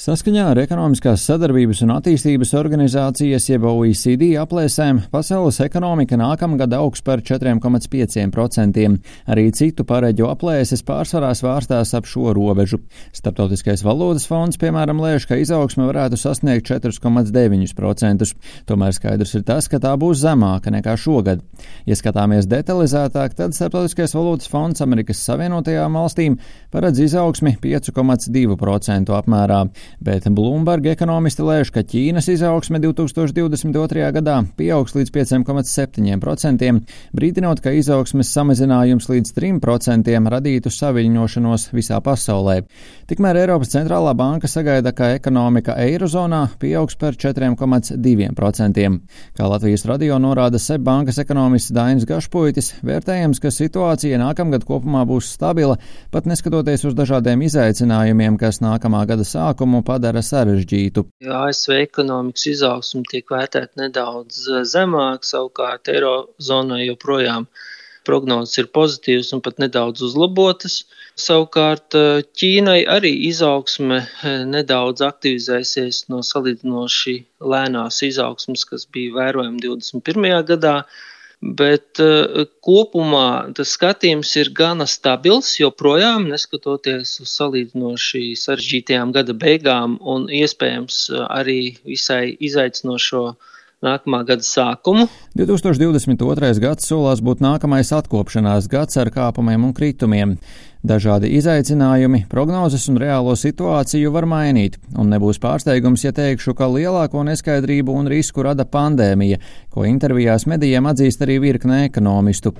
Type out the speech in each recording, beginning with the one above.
Saskaņā ar Ekonomiskās sadarbības un attīstības organizācijas jeb OECD aplēsēm pasaules ekonomika nākamgad augs par 4,5%. Arī citu pareģu aplēses pārsvarā svārstās ap šo robežu. Starptautiskais valūtas fonds, piemēram, lēš, ka izaugsme varētu sasniegt 4,9%. Tomēr skaidrs ir tas, ka tā būs zemāka nekā šogad. Ja skatāmies detalizētāk, tad Starptautiskais valūtas fonds Amerikas Savienotajām valstīm paredz izaugsmi 5,2% apmērā bet Bloomberg ekonomisti lēš, ka Ķīnas izaugsme 2022. gadā pieaugs līdz 5,7%, brīdinot, ka izaugsmes samazinājums līdz 3% radītu saviļņošanos visā pasaulē. Tikmēr Eiropas centrālā banka sagaida, ka ekonomika Eirozonā pieaugs par 4,2%. Kā Latvijas radio norāda SEB bankas ekonomists Dainis Gašpuitis, vērtējams, ka situācija nākamgad kopumā būs stabila, pat neskatoties uz dažādiem izaicinājumiem, kas nākamā gada sākumu izaugsmu padara sarežģītu. ASV ekonomikas izaugsme tiek vērtēta nedaudz eh, zemāk, savukārt Eirozonai joprojām prognozes ir pozitīvas un pat nedaudz uzlabotas. Savukārt eh, Ķīnai arī izaugsme eh, nedaudz aktivizēsies no salīdzinoši lēnās izaugsmes, kas bija vērojama 21. gadā bet uh, kopumā tas skatījums ir gana stabils, joprojām neskatoties uz salīdzinoši sarežģītajām gada beigām un iespējams uh, arī visai izaicinošo nākamā gada sākumu. 2022. gads solās būt nākamais atkopšanās gads ar kāpumiem un kritumiem. Dažādi izaicinājumi, prognozes un reālo situāciju var mainīt, un nebūs pārsteigums, ja teikšu, ka lielāko neskaidrību un risku rada pandēmija, ko intervijās medijiem atzīst arī virkne ekonomistu.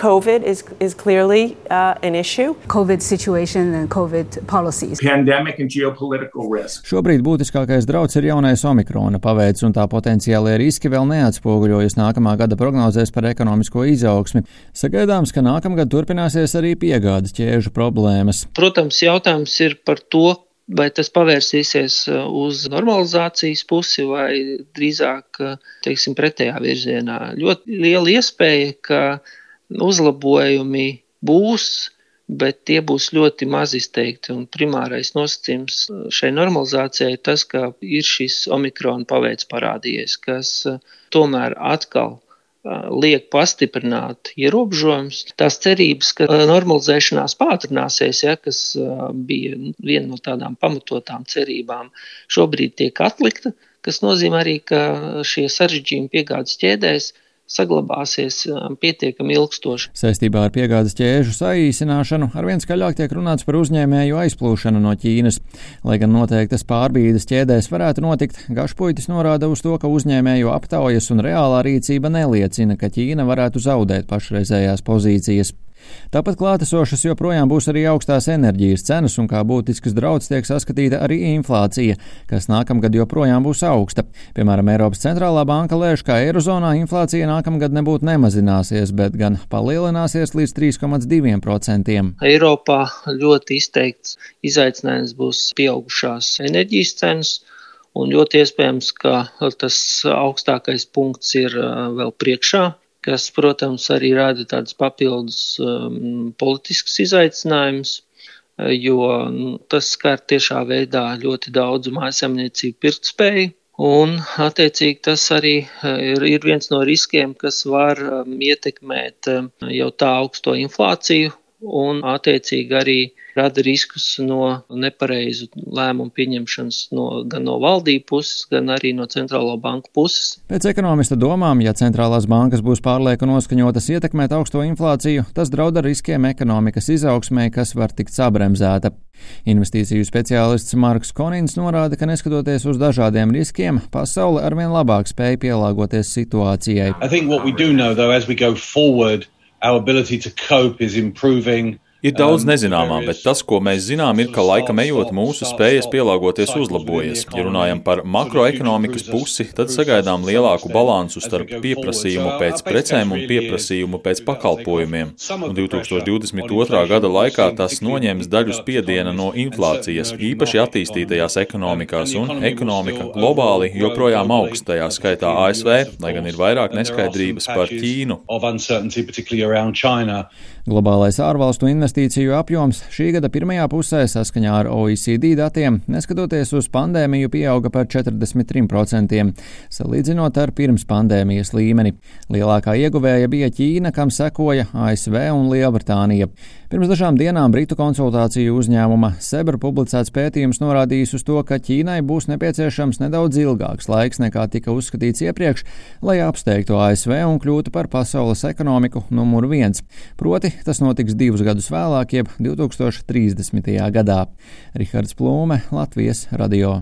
COVID is, is clearly uh, an issue. COVID situation and COVID policies. Pandemic and geopolitical risk. Šobrīd būtiskākais drauds ir jaunais omikrona paveids, un tā potenciālie riski vēl neatspoguļojas nākamā gada prognozēs par ekonomisko izaugsmi. Sagaidāms, ka nākamgad turpināsies arī piegādes ķēžu problēmas. Protams, jautājums ir par to, vai tas pavērsīsies uh, uz normalizācijas pusi vai drīzāk uh, teiksim, pretējā virzienā. Ļoti liela iespēja, ka uzlabojumi būs, bet tie būs ļoti maz izteikti. Primārais nosacījums uh, šai normalizācijai ir tas, ka ir šis omikrona paveids parādījies, kas tomēr atkal liek pastiprināt ierobežojumus. Tās cerības, ka normalizēšanās pātrināsies, ja, kas bija viena no tādām pamatotām cerībām, šobrīd tiek atlikta, kas nozīmē arī, ka šie sarežģījumi piegādes ķēdēs saglabāsies pietiekami ilgstoši. Saistībā ar piegādes ķēžu saīsināšanu arvien skaļāk tiek runāts par uzņēmēju aizplūšanu no Ķīnas. Lai gan noteiktas pārbīdes ķēdēs varētu notikt, Gašpuitis norāda uz to, ka uzņēmēju aptaujas un reālā rīcība neliecina, ka Ķīna varētu zaudēt pašreizējās pozīcijas. Tāpat klātesošas joprojām būs arī augstās enerģijas cenas, un kā būtisks draudz tiek saskatīta arī inflācija, kas nākamgad joprojām būs augsta. Piemēram, Eiropas centrālā banka lēš, ka Eirozonā inflācija nākamgad nebūtu nemazināsies, bet gan palielināsies līdz 3,2%. Eiropā ļoti izteikts izaicinājums būs pieaugušās enerģijas cenas. Un ļoti iespējams, ka tas augstākais punkts ir vēl priekšā, kas, protams, arī rada tādus papildus um, politiskus izaicinājumus, uh, jo nu, tas skar tiešā veidā ļoti daudzu mājasemniecību pirktspēju. Un, attiecīgi, tas arī uh, ir, ir viens no riskiem, kas var um, ietekmēt um, jau tā augsto inflāciju un, attiecīgi, arī rada riskus no nepareizu lēmumu pieņemšanas no, gan no valdību puses, gan arī no centrālo banku puses. Pēc ekonomista domām, ja centrālās bankas būs pārlieku noskaņotas ietekmēt augsto inflāciju, tas draud ar riskiem ekonomikas izaugsmē, kas var tikt sabremzēta. Investīciju speciālists Marks Konins norāda, ka neskatoties uz dažādiem riskiem, pasaule arvien labāk spēja pielāgoties situācijai. Know, though, forward, our ability to cope is improving. Ir daudz nezināmā, bet tas, ko mēs zinām, ir, ka laikam ejot mūsu spējas pielāgoties uzlabojas. Ja runājam par makroekonomikas pusi, tad sagaidām lielāku balansu starp pieprasījumu pēc precēm un pieprasījumu pēc pakalpojumiem. Un 2022. gada laikā tas noņems daļu spiediena no inflācijas, īpaši attīstītajās ekonomikās, un ekonomika globāli joprojām augst, tajā skaitā ASV, lai gan ir vairāk neskaidrības par Ķīnu. Globālais ārvalstu investīciju investīciju apjoms šī gada pirmajā pusē saskaņā ar OECD datiem, neskatoties uz pandēmiju, pieauga par 43%, salīdzinot ar pirms pandēmijas līmeni. Lielākā ieguvēja bija Ķīna, kam sekoja ASV un Lielbritānija. Pirms dažām dienām Britu konsultāciju uzņēmuma Sebra publicēts pētījums norādījis uz to, ka Ķīnai būs nepieciešams nedaudz ilgāks laiks nekā tika uzskatīts iepriekš, lai apsteigtu ASV un kļūtu par pasaules ekonomiku numuru viens. Proti, tas notiks divus gadus vēlāk, jeb 2030. gadā. Rihards Plūme, Latvijas radio.